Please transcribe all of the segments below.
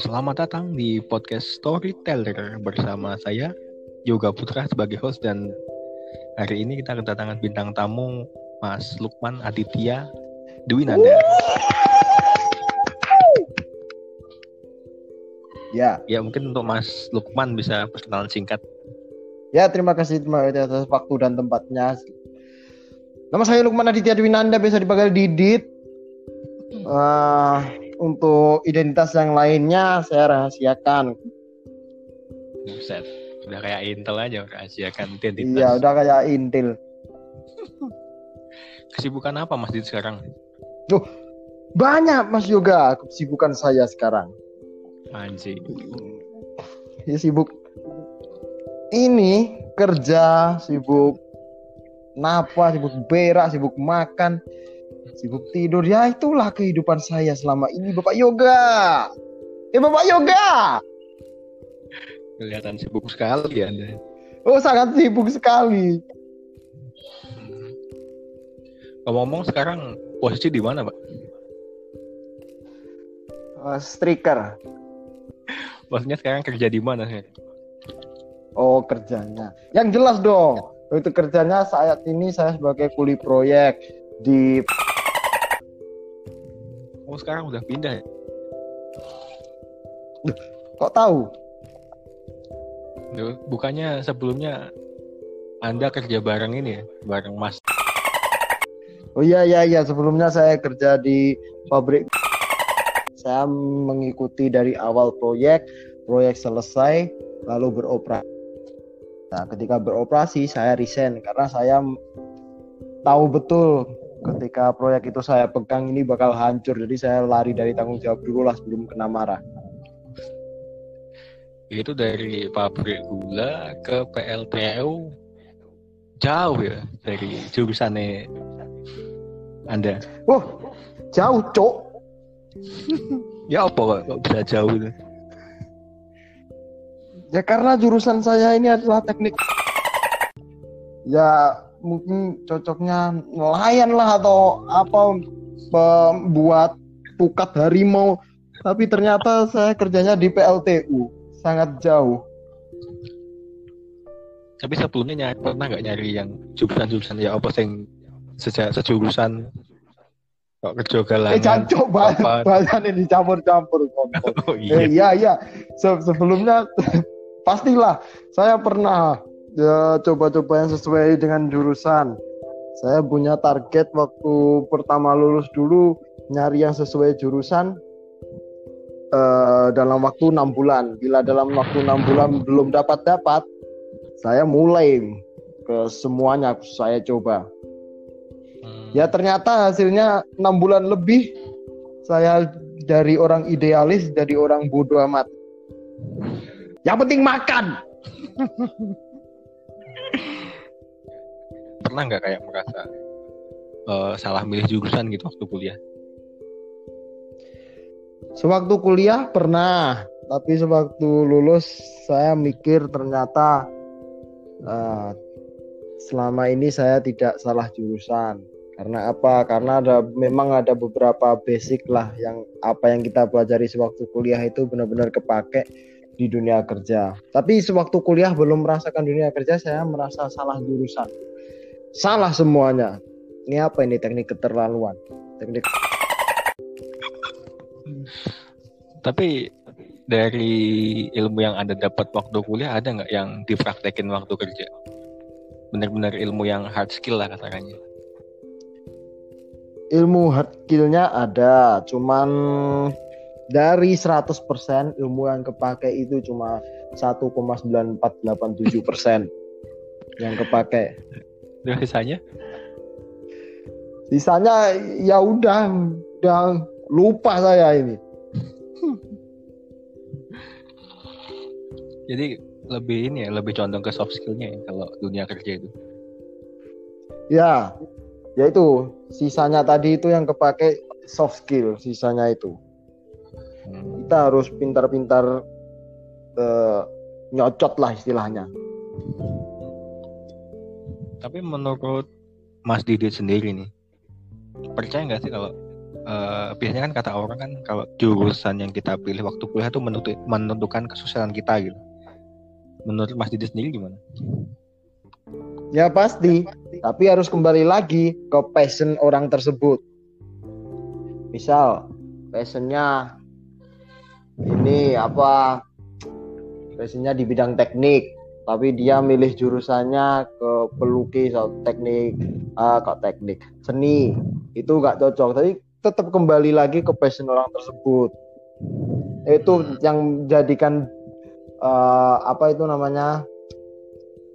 Selamat datang di podcast Storyteller bersama saya Yoga Putra sebagai host dan hari ini kita kedatangan bintang tamu Mas Lukman Aditya Dwi Nanda. Ya, Ya, mungkin untuk Mas Lukman bisa perkenalan singkat. ya terima kasih terima kasih atas waktu dan tempatnya. Nama saya Lukman Aditya Dwinanda, biasa dipanggil Didit. Eh, untuk identitas yang lainnya saya rahasiakan. Buset, udah kayak Intel aja rahasiakan identitas. Iya, udah kayak Intel. Kesibukan apa Mas Dit sekarang? Banyak Mas Yoga kesibukan saya sekarang. Anjing. Ya sibuk ini kerja, sibuk napa, sibuk berak, sibuk makan, sibuk tidur. Ya itulah kehidupan saya selama ini Bapak Yoga. Eh Bapak Yoga. Kelihatan sibuk sekali Anda. Oh sangat sibuk sekali. Ngomong-ngomong sekarang posisi di mana, Pak? Eh, striker. Maksudnya sekarang kerja di mana sih? Oh kerjanya. Yang jelas dong. Itu kerjanya saat ini saya sebagai kuli proyek di Oh, sekarang udah pindah ya? kok tahu? Duh, Bukannya sebelumnya Anda kerja bareng ini ya? Bareng Mas. Oh iya iya iya sebelumnya saya kerja di pabrik. Saya mengikuti dari awal proyek, proyek selesai lalu beroperasi. Nah, ketika beroperasi saya resign karena saya tahu betul ketika proyek itu saya pegang ini bakal hancur. Jadi saya lari dari tanggung jawab dulu lah sebelum kena marah. Itu dari pabrik gula ke PLTU. Jauh ya dari jurusannya Anda. Wah, jauh, Cok. Ya apa kok, kok bisa jauh itu? Ya karena jurusan saya ini adalah teknik. Ya mungkin cocoknya nelayan lah atau apa membuat pukat harimau. Tapi ternyata saya kerjanya di PLTU, sangat jauh. Tapi sebelumnya nyari, pernah nggak nyari yang jurusan-jurusan ya apa sing sejak sejurusan kok kerja Eh galangan jancok apa? bahan ini dicampur-campur. oh iya Eh, iya iya. Se- sebelumnya pastilah saya pernah ya, coba-coba yang sesuai dengan jurusan. Saya punya target waktu pertama lulus dulu nyari yang sesuai jurusan eh, dalam waktu enam bulan. Bila dalam waktu enam bulan belum dapat dapat, saya mulai ke semuanya saya coba. Hmm. Ya ternyata hasilnya enam bulan lebih saya dari orang idealis jadi orang bodoh amat. Yang penting makan. pernah nggak kayak merasa eh, salah milih jurusan gitu waktu kuliah? Sewaktu kuliah pernah, tapi sewaktu lulus saya mikir ternyata eh, selama ini saya tidak salah jurusan. Karena apa? Karena ada memang ada beberapa basic lah yang apa yang kita pelajari sewaktu kuliah itu benar-benar kepake di dunia kerja. Tapi sewaktu kuliah belum merasakan dunia kerja, saya merasa salah jurusan. Salah semuanya. Ini apa ini teknik keterlaluan? Teknik Tapi dari ilmu yang anda dapat waktu kuliah ada nggak yang dipraktekin waktu kerja? Benar-benar ilmu yang hard skill lah katakannya. ilmu hard skillnya ada cuman dari 100% ilmu yang kepake itu cuma 1,9487 persen yang kepake Terus sisanya? sisanya ya udah udah lupa saya ini Jadi lebih ini ya, lebih condong ke soft skillnya ya kalau dunia kerja itu. ya ya itu sisanya tadi itu yang kepake soft skill sisanya itu. Kita harus pintar-pintar eh, nyocot lah istilahnya Tapi menurut Mas Didit sendiri nih, percaya nggak sih kalau uh, biasanya kan kata orang kan kalau jurusan yang kita pilih waktu kuliah itu menentukan kesuksesan kita gitu. Menurut Mas Didi sendiri gimana? Ya pasti, tapi harus kembali lagi ke passion orang tersebut. Misal passionnya ini apa? Passionnya di bidang teknik, tapi dia milih jurusannya ke pelukis atau teknik, ah, kok teknik seni itu nggak cocok. Tapi tetap kembali lagi ke passion orang tersebut. Itu yang jadikan uh, apa itu namanya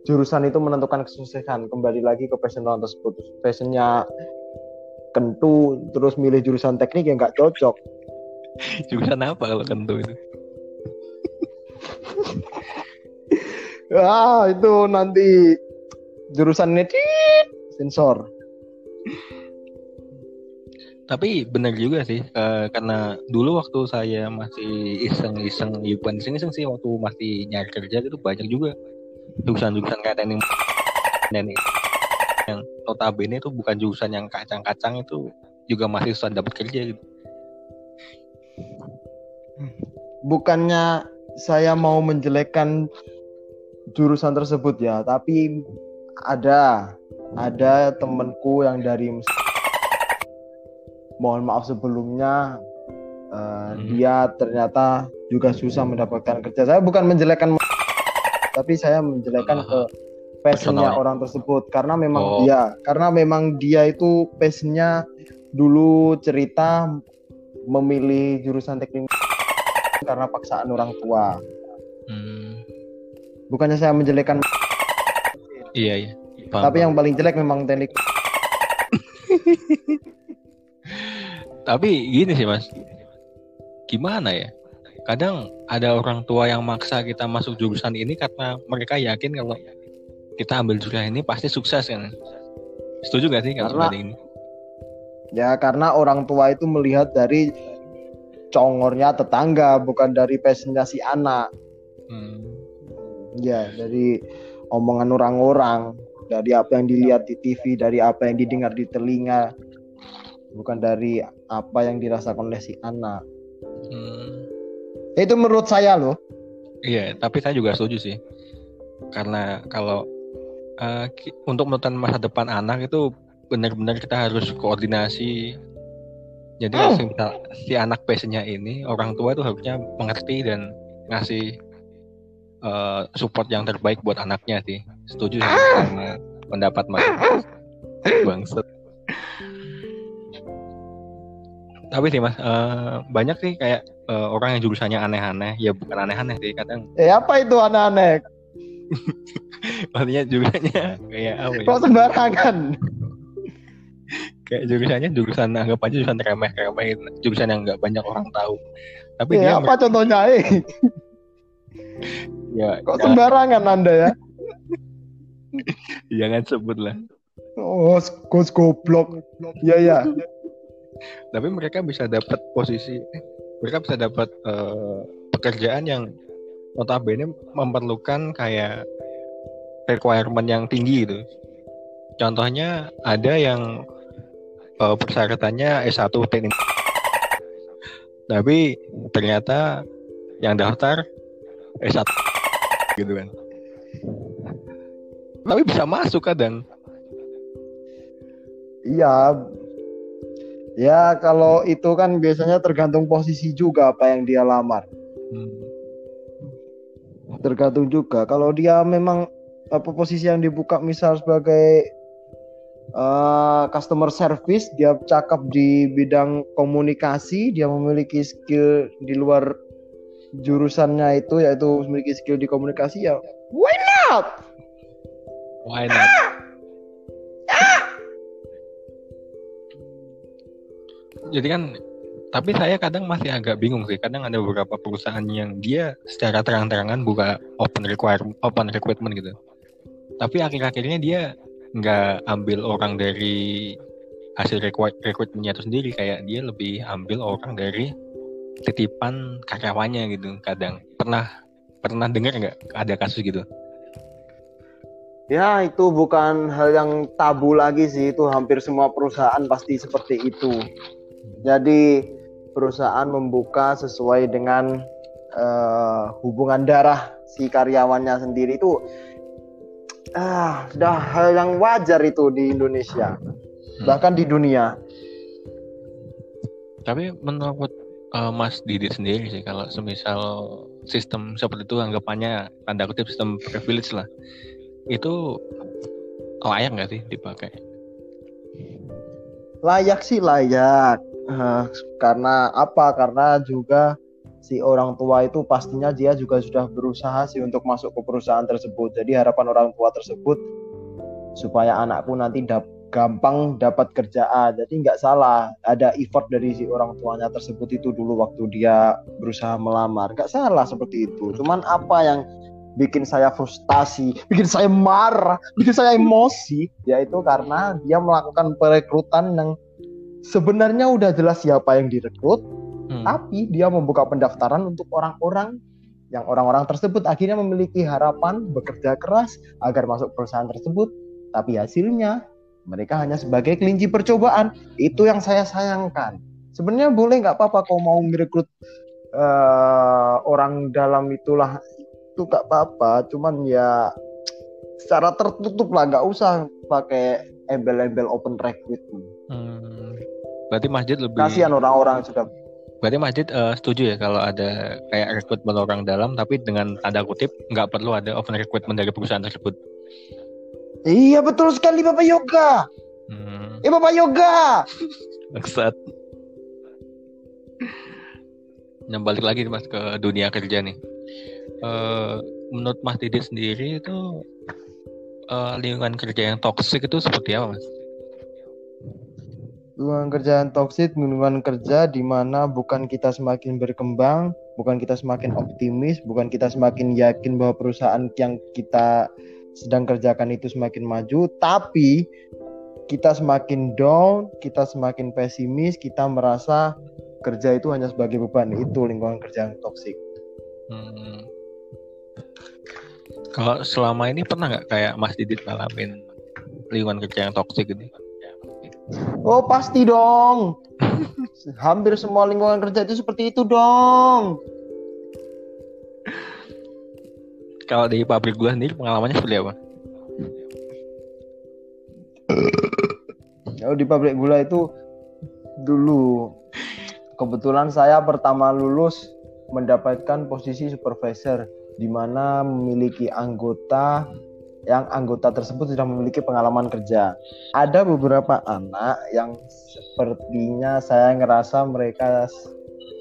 jurusan itu menentukan kesuksesan kembali lagi ke passion orang tersebut passionnya kentu terus milih jurusan teknik yang nggak cocok jurusan apa kalau kentu itu? Ah itu nanti jurusan netit sensor. Tapi benar juga sih uh, karena dulu waktu saya masih iseng-iseng ya bukan iseng-iseng sih waktu masih nyari kerja itu banyak juga. Jurusan-jurusan kayak teknik dan yang notabene itu bukan jurusan yang kacang-kacang itu juga masih susah dapat kerja gitu. Bukannya saya mau menjelekkan jurusan tersebut ya, tapi ada ada temanku yang dari mohon maaf sebelumnya uh, hmm. dia ternyata juga susah mendapatkan kerja. Saya bukan menjelekkan tapi saya menjelekkan ke passionnya orang tersebut karena memang oh. dia karena memang dia itu passionnya dulu cerita memilih jurusan teknik karena paksaan orang tua. Hmm. Bukannya saya menjelekkan. Iya iya. Paham, Tapi paham. yang paling jelek memang teknik. Tapi gini sih mas, gimana ya? Kadang ada orang tua yang maksa kita masuk jurusan ini karena mereka yakin kalau kita ambil jurusan ini pasti sukses kan. Setuju gak sih karena ini? Ya karena orang tua itu melihat dari congornya tetangga bukan dari passionnya si anak. Hmm. Ya dari omongan orang-orang, dari apa yang dilihat di TV, dari apa yang didengar di telinga, bukan dari apa yang dirasakan oleh si anak. Hmm. Itu menurut saya loh. Iya, tapi saya juga setuju sih. Karena kalau uh, untuk menentukan masa depan anak itu benar-benar kita harus koordinasi. Jadi hmm. si anak passionnya ini orang tua itu harusnya mengerti dan ngasih uh, support yang terbaik buat anaknya sih. Setuju sih sama pendapat Mas. Bangset tapi sih mas uh, banyak sih kayak uh, orang yang jurusannya aneh-aneh ya bukan aneh-aneh sih kadang eh apa itu aneh-aneh maksudnya jurusannya kayak apa ya? kok sembarangan kayak jurusannya jurusan anggap aja jurusan remeh remeh jurusan yang nggak banyak orang tahu. Tapi eh, dia apa contohnya eh? Ya kok ya. sembarangan anda ya? Jangan sebut lah oh kos goblok. Ya ya tapi mereka bisa dapat posisi eh, mereka bisa dapat uh, pekerjaan yang notabene memerlukan kayak requirement yang tinggi gitu. Contohnya ada yang uh, persyaratannya S1 teknik tapi ternyata yang daftar S1 gitu kan tapi bisa masuk kadang iya Ya kalau itu kan biasanya tergantung posisi juga apa yang dia lamar. Hmm. Tergantung juga. Kalau dia memang apa posisi yang dibuka misal sebagai uh, customer service, dia cakap di bidang komunikasi, dia memiliki skill di luar jurusannya itu yaitu memiliki skill di komunikasi ya why not? Why not? Ah! jadi kan tapi saya kadang masih agak bingung sih kadang ada beberapa perusahaan yang dia secara terang-terangan buka open requirement open recruitment gitu tapi akhir-akhirnya dia nggak ambil orang dari hasil rekrutmennya itu sendiri kayak dia lebih ambil orang dari titipan karyawannya gitu. Kadang pernah pernah dengar nggak ada kasus gitu? Ya itu bukan hal yang tabu lagi sih. Itu hampir semua perusahaan pasti seperti itu. Jadi perusahaan membuka sesuai dengan uh, hubungan darah si karyawannya sendiri. Itu ah sudah hal yang wajar itu di Indonesia hmm. bahkan di dunia. Tapi menurut uh, Mas Didi sendiri sih kalau semisal sistem seperti itu anggapannya tanda kutip sistem privilege lah itu layak nggak sih dipakai? Layak sih layak uh, karena apa? Karena juga si orang tua itu pastinya dia juga sudah berusaha sih untuk masuk ke perusahaan tersebut. Jadi harapan orang tua tersebut supaya anakku nanti dap gampang dapat kerjaan. Jadi nggak salah ada effort dari si orang tuanya tersebut itu dulu waktu dia berusaha melamar. Nggak salah seperti itu. Cuman apa yang bikin saya frustasi, bikin saya marah, bikin saya emosi, yaitu karena dia melakukan perekrutan yang sebenarnya udah jelas siapa yang direkrut, hmm. tapi dia membuka pendaftaran untuk orang-orang yang orang-orang tersebut akhirnya memiliki harapan bekerja keras agar masuk perusahaan tersebut, tapi hasilnya mereka hanya sebagai kelinci percobaan. Itu yang saya sayangkan. Sebenarnya boleh nggak apa-apa kau mau merekrut uh, orang dalam itulah itu nggak apa-apa. Cuman ya secara tertutup lah, nggak usah pakai embel-embel open recruitment. Hmm. Berarti masjid lebih kasihan orang-orang sudah. Berarti masjid uh, setuju ya kalau ada kayak rekrutmen orang dalam, tapi dengan tanda kutip nggak perlu ada open recruitment dari perusahaan tersebut. Iya betul sekali Bapak Yoga. Hmm. Eh Bapak Yoga. Maksud. Nah balik lagi mas ke dunia kerja nih. Uh, menurut Mas Didi sendiri itu uh, lingkungan kerja yang toksik itu seperti apa mas? Lingkungan kerja yang toksik, lingkungan kerja di mana bukan kita semakin berkembang, bukan kita semakin optimis, bukan kita semakin yakin bahwa perusahaan yang kita sedang kerjakan itu semakin maju, tapi kita semakin down, kita semakin pesimis, kita merasa kerja itu hanya sebagai beban. Itu lingkungan kerja yang toksik. Hmm. Kalau selama ini pernah nggak kayak Mas Didit ngalamin lingkungan kerja yang toksik ini? Oh pasti dong. Hampir semua lingkungan kerja itu seperti itu dong. Kalau di pabrik gula sendiri pengalamannya seperti apa? Kalau di pabrik gula itu dulu kebetulan saya pertama lulus mendapatkan posisi supervisor di mana memiliki anggota yang anggota tersebut sudah memiliki pengalaman kerja. Ada beberapa anak yang sepertinya saya ngerasa mereka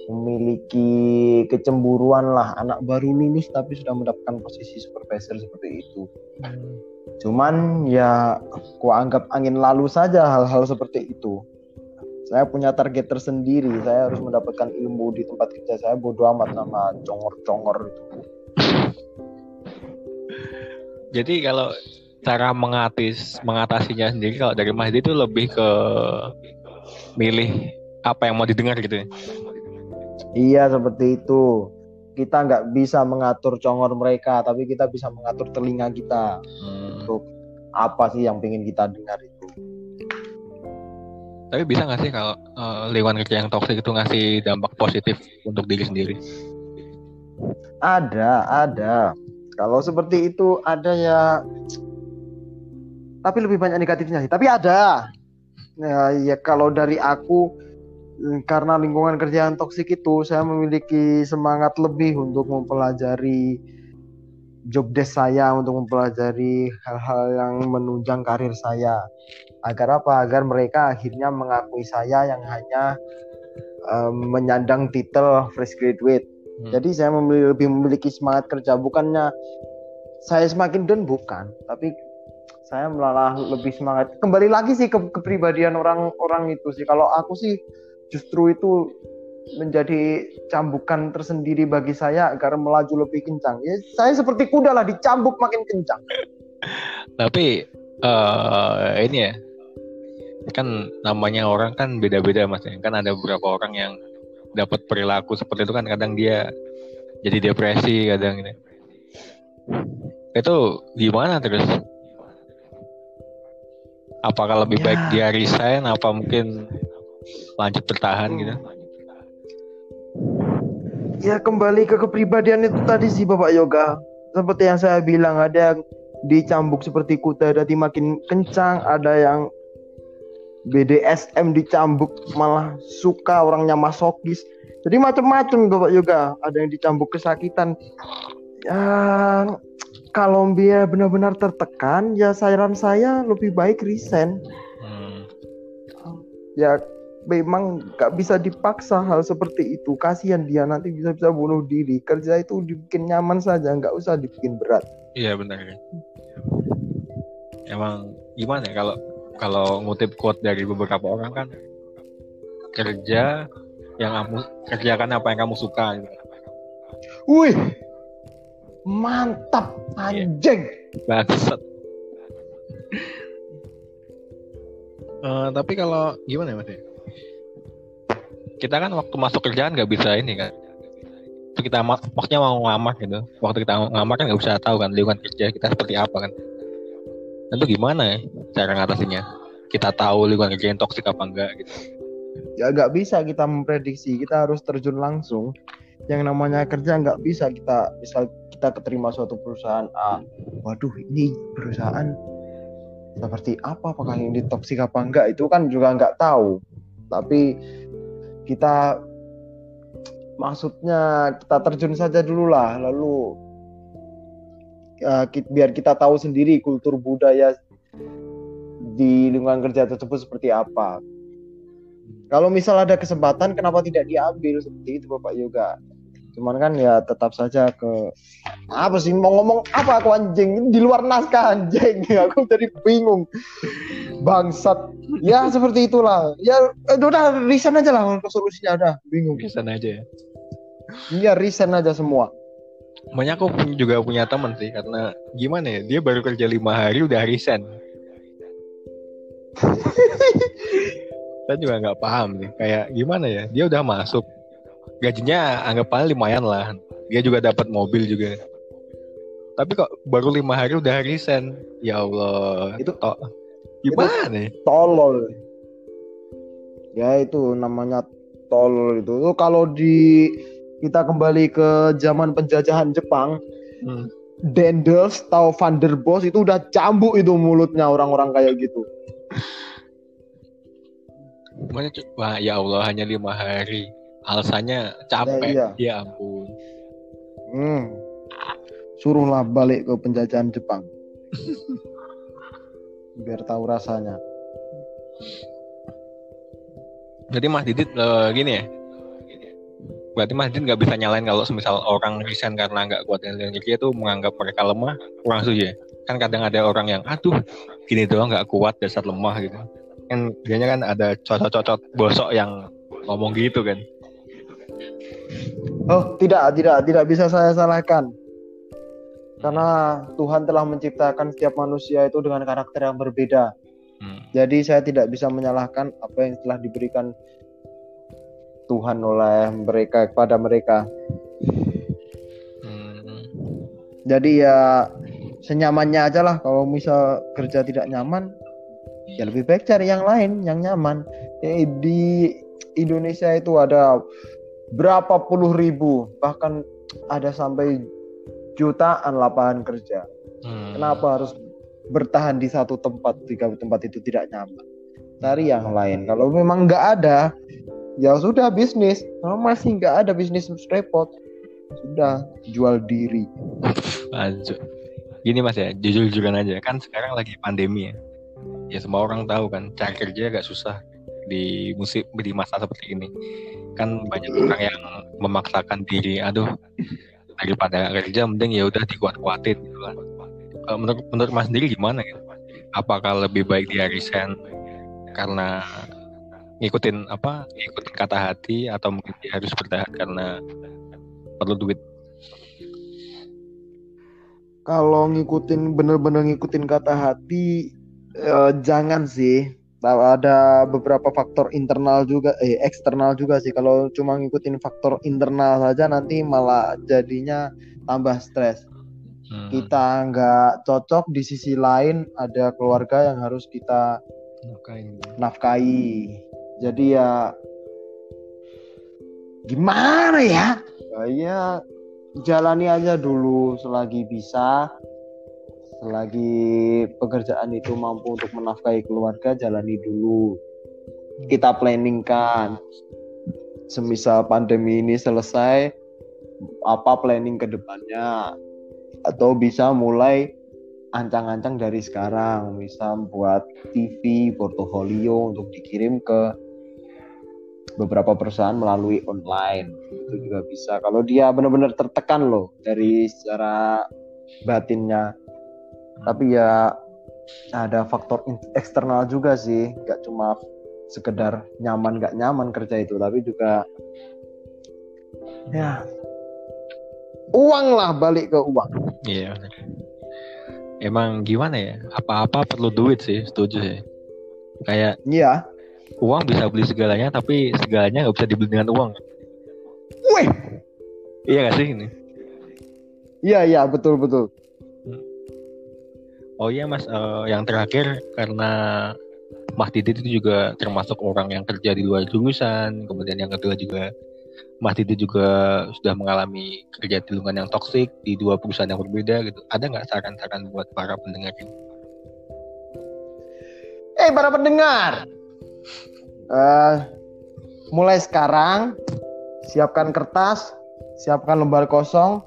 memiliki kecemburuan lah anak baru lulus tapi sudah mendapatkan posisi supervisor seperti itu. Hmm. Cuman ya ku anggap angin lalu saja hal-hal seperti itu. Saya punya target tersendiri. Saya harus mendapatkan ilmu di tempat kerja saya. Bodoh amat nama congor-congor itu. Jadi kalau cara mengatis mengatasinya sendiri kalau dari Mahdi itu lebih ke milih apa yang mau didengar gitu ya. Iya seperti itu. Kita nggak bisa mengatur congor mereka, tapi kita bisa mengatur telinga kita hmm. untuk apa sih yang ingin kita dengar itu. Tapi bisa nggak sih kalau uh, lingkungan kerja yang toksik itu ngasih dampak positif untuk diri sendiri? Ada, ada. Kalau seperti itu ada ya, tapi lebih banyak negatifnya sih. Tapi ada. Ya, ya kalau dari aku karena lingkungan kerja yang toksik itu saya memiliki semangat lebih untuk mempelajari job desk saya untuk mempelajari hal-hal yang menunjang karir saya agar apa agar mereka akhirnya mengakui saya yang hanya um, menyandang titel fresh graduate hmm. jadi saya memiliki, lebih memiliki semangat kerja bukannya saya semakin down bukan tapi saya malah lebih semangat kembali lagi sih ke kepribadian orang-orang itu sih kalau aku sih justru itu menjadi cambukan tersendiri bagi saya agar melaju lebih kencang. Ya, saya seperti kuda lah dicambuk makin kencang. Tapi uh, ini ya, kan namanya orang kan beda-beda mas. Kan ada beberapa orang yang dapat perilaku seperti itu kan kadang dia jadi depresi kadang ini. Itu gimana terus? Apakah lebih ya. baik dia resign? Apa mungkin lanjut bertahan gitu ya kembali ke kepribadian itu tadi sih Bapak Yoga seperti yang saya bilang ada yang dicambuk seperti kuda jadi makin kencang ada yang BDSM dicambuk malah suka orangnya masokis. Jadi macam-macam Bapak Yoga. Ada yang dicambuk kesakitan. Ya kalau dia benar-benar tertekan ya saran saya lebih baik resign. Hmm. ya memang gak bisa dipaksa hal seperti itu. Kasihan dia nanti bisa bisa bunuh diri. Kerja itu dibikin nyaman saja nggak usah dibikin berat. Iya benar. Emang gimana ya kalau kalau ngutip quote dari beberapa orang kan kerja yang kamu kerjakan apa yang kamu suka gitu. Wih, mantap iya. anjing. Bangsat. uh, tapi kalau gimana ya mas? kita kan waktu masuk kerjaan nggak bisa ini kan kita maksudnya mau ngamar gitu waktu kita ngamar kan nggak bisa tahu kan lingkungan kerja kita seperti apa kan itu gimana ya cara ngatasinya? Kita tahu lingkungan kerja yang toksik apa enggak gitu. Ya nggak bisa kita memprediksi. Kita harus terjun langsung. Yang namanya kerja nggak bisa kita misal kita keterima suatu perusahaan A. Waduh ini perusahaan seperti apa? Apakah ini toksik apa enggak? Itu kan juga nggak tahu. Tapi kita maksudnya kita terjun saja dulu lah lalu ya, biar kita tahu sendiri kultur budaya di lingkungan kerja tersebut seperti apa? Kalau misal ada kesempatan kenapa tidak diambil? Seperti itu Bapak Yoga. Cuman kan ya tetap saja ke apa sih mau ngomong apa aku anjing? Di luar naskah anjing. Aku jadi bingung. Bangsat. Ya seperti itulah. Ya eh, udah resign aja lah. Solusinya ada bingung. Resign aja ya. Iya resign aja semua. Banyak aku juga punya teman sih karena gimana ya dia baru kerja lima hari udah resign saya juga nggak paham nih kayak gimana ya? Dia udah masuk. Gajinya anggap paling lumayan lah. Dia juga dapat mobil juga. Tapi kok baru lima hari udah resign? Ya Allah itu to gimana nih? tolol. Ya itu namanya tolol itu. Itu kalau di kita kembali ke zaman penjajahan Jepang hmm. Dendels atau Van der Bos itu udah cambuk itu mulutnya orang-orang kayak gitu. Wah, ya Allah hanya lima hari. Alasannya capek. Ya, iya. ya ampun. Hmm. suruhlah balik ke penjajahan Jepang. Biar tahu rasanya. Jadi Mas Didit uh, gini ya? Berarti Mas Didit nggak bisa nyalain kalau semisal orang resign karena nggak kuat kerja itu menganggap mereka lemah? Kurang setuju ya? Kan kadang ada orang yang aduh gini doang nggak kuat dasar lemah gitu kan biasanya kan ada cocok-cocok bosok yang ngomong gitu kan Oh, tidak, tidak, tidak bisa saya salahkan. Karena Tuhan telah menciptakan setiap manusia itu dengan karakter yang berbeda. Hmm. Jadi saya tidak bisa menyalahkan apa yang telah diberikan Tuhan oleh mereka kepada mereka. Hmm. Jadi ya senyamannya aja lah kalau misal kerja tidak nyaman ya lebih baik cari yang lain yang nyaman. Ya, di Indonesia itu ada berapa puluh ribu bahkan ada sampai jutaan lapangan kerja. Hmm. Kenapa harus bertahan di satu tempat jika tempat itu tidak nyaman? Cari yang lain. Kalau memang nggak ada, ya sudah bisnis. Kalau masih nggak ada bisnis repot, sudah jual diri. Lanjut. Gini mas ya, jujur-jujuran aja. Kan sekarang lagi pandemi ya. Ya semua orang tahu kan, cari kerja agak susah di musim di masa seperti ini. Kan banyak orang yang memaksakan diri aduh daripada kerja mending ya udah dikuat-kuatin gitu kan. Menurut menurut mas sendiri gimana gitu apakah lebih baik dia resign karena ngikutin apa ngikutin kata hati atau mungkin dia harus bertahan karena perlu duit? Kalau ngikutin bener-bener ngikutin kata hati eh, jangan sih ada beberapa faktor internal juga eh eksternal juga sih kalau cuma ngikutin faktor internal saja nanti malah jadinya tambah stres hmm. kita nggak cocok di sisi lain ada keluarga yang harus kita nafkahi nafkahi Jadi ya gimana ya? Ya jalani aja dulu selagi bisa. Selagi pekerjaan itu mampu untuk menafkahi keluarga, jalani dulu. Kita planningkan. Semisal pandemi ini selesai, apa planning ke depannya? Atau bisa mulai ancang-ancang dari sekarang, misal buat TV, portofolio untuk dikirim ke beberapa perusahaan melalui online itu juga bisa kalau dia benar-benar tertekan loh dari secara batinnya tapi ya ada faktor eksternal juga sih. Nggak cuma sekedar nyaman nggak nyaman kerja itu tapi juga ya uang lah balik ke uang. Iya emang gimana ya? Apa-apa perlu duit sih setuju sih. Kayak iya. uang bisa beli segalanya tapi segalanya nggak bisa dibeli dengan uang. Wih, iya gak sih ini? Iya iya betul betul oh iya mas uh, yang terakhir karena Mas Didit itu juga termasuk orang yang kerja di luar jurusan kemudian yang kedua juga Mas Didit juga sudah mengalami kerja di lingkungan yang toksik di dua perusahaan yang berbeda gitu. Ada nggak saran-saran buat para pendengar ini? Eh hey, para pendengar, uh, mulai sekarang siapkan kertas, siapkan lembar kosong,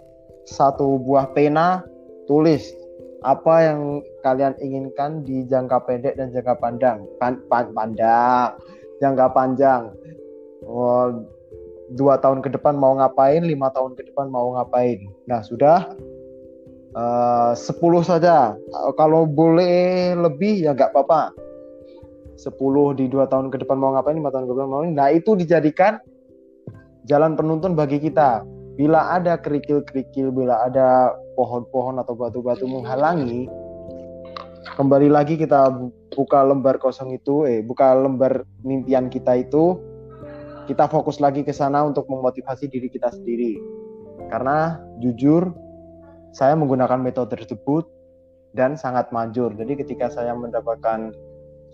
satu buah pena, tulis apa yang kalian inginkan di jangka pendek dan jangka panjang, pan, pan, pandang, jangka panjang. Oh, dua tahun ke depan mau ngapain, lima tahun ke depan mau ngapain. Nah sudah eh, sepuluh saja. Kalau boleh lebih ya nggak apa-apa 10 di dua tahun ke depan mau ngapain, lima tahun ke depan mau Nah itu dijadikan jalan penuntun bagi kita. Bila ada kerikil-kerikil, bila ada pohon-pohon atau batu-batu menghalangi, kembali lagi kita buka lembar kosong itu, eh buka lembar mimpian kita itu, kita fokus lagi ke sana untuk memotivasi diri kita sendiri. Karena jujur, saya menggunakan metode tersebut dan sangat manjur. Jadi ketika saya mendapatkan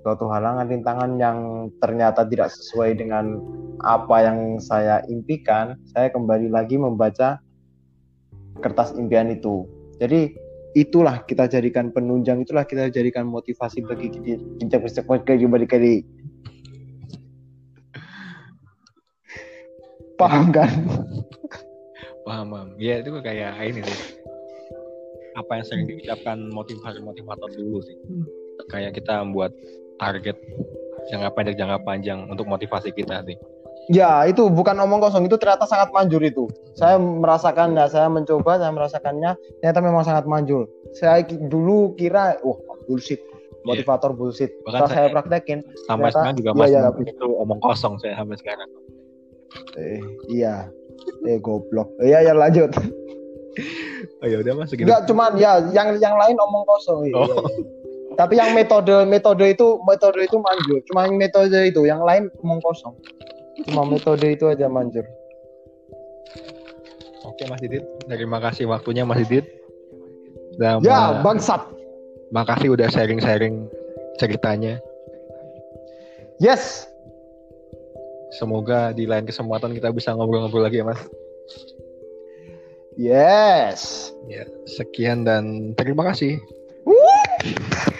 suatu halangan rintangan yang ternyata tidak sesuai dengan apa yang saya impikan, saya kembali lagi membaca kertas impian itu. Jadi itulah kita jadikan penunjang, itulah kita jadikan motivasi bagi kita balik kali. Paham kan? Paham, paham. Ya itu kayak ini sih. Apa yang sering diucapkan motivator-motivator dulu sih. Kayak kita membuat target jangka pendek jangka panjang untuk motivasi kita sih. Ya itu bukan omong kosong itu ternyata sangat manjur itu. Saya merasakan ya saya mencoba saya merasakannya ternyata memang sangat manjur. Saya dulu kira wah oh, bullshit motivator yeah. bullshit. Bahkan saya, saya praktekin sampai ternyata, sekarang juga iya, masih ya, itu omong kosong saya sampai sekarang. Eh iya. Eh goblok. Eh, iya ya lanjut. oh ya udah mas. Enggak cuman ya yang yang lain omong kosong. Iya, oh. Iya. Tapi yang metode metode itu metode itu manjur. Cuma yang metode itu, yang lain omong kosong. Cuma metode itu aja manjur. Oke Mas Didit, terima kasih waktunya Mas Didit. Dan ya, bangsat. Makasih udah sharing-sharing ceritanya. Yes. Semoga di lain kesempatan kita bisa ngobrol-ngobrol lagi ya Mas. Yes. Ya, sekian dan terima kasih. Woo!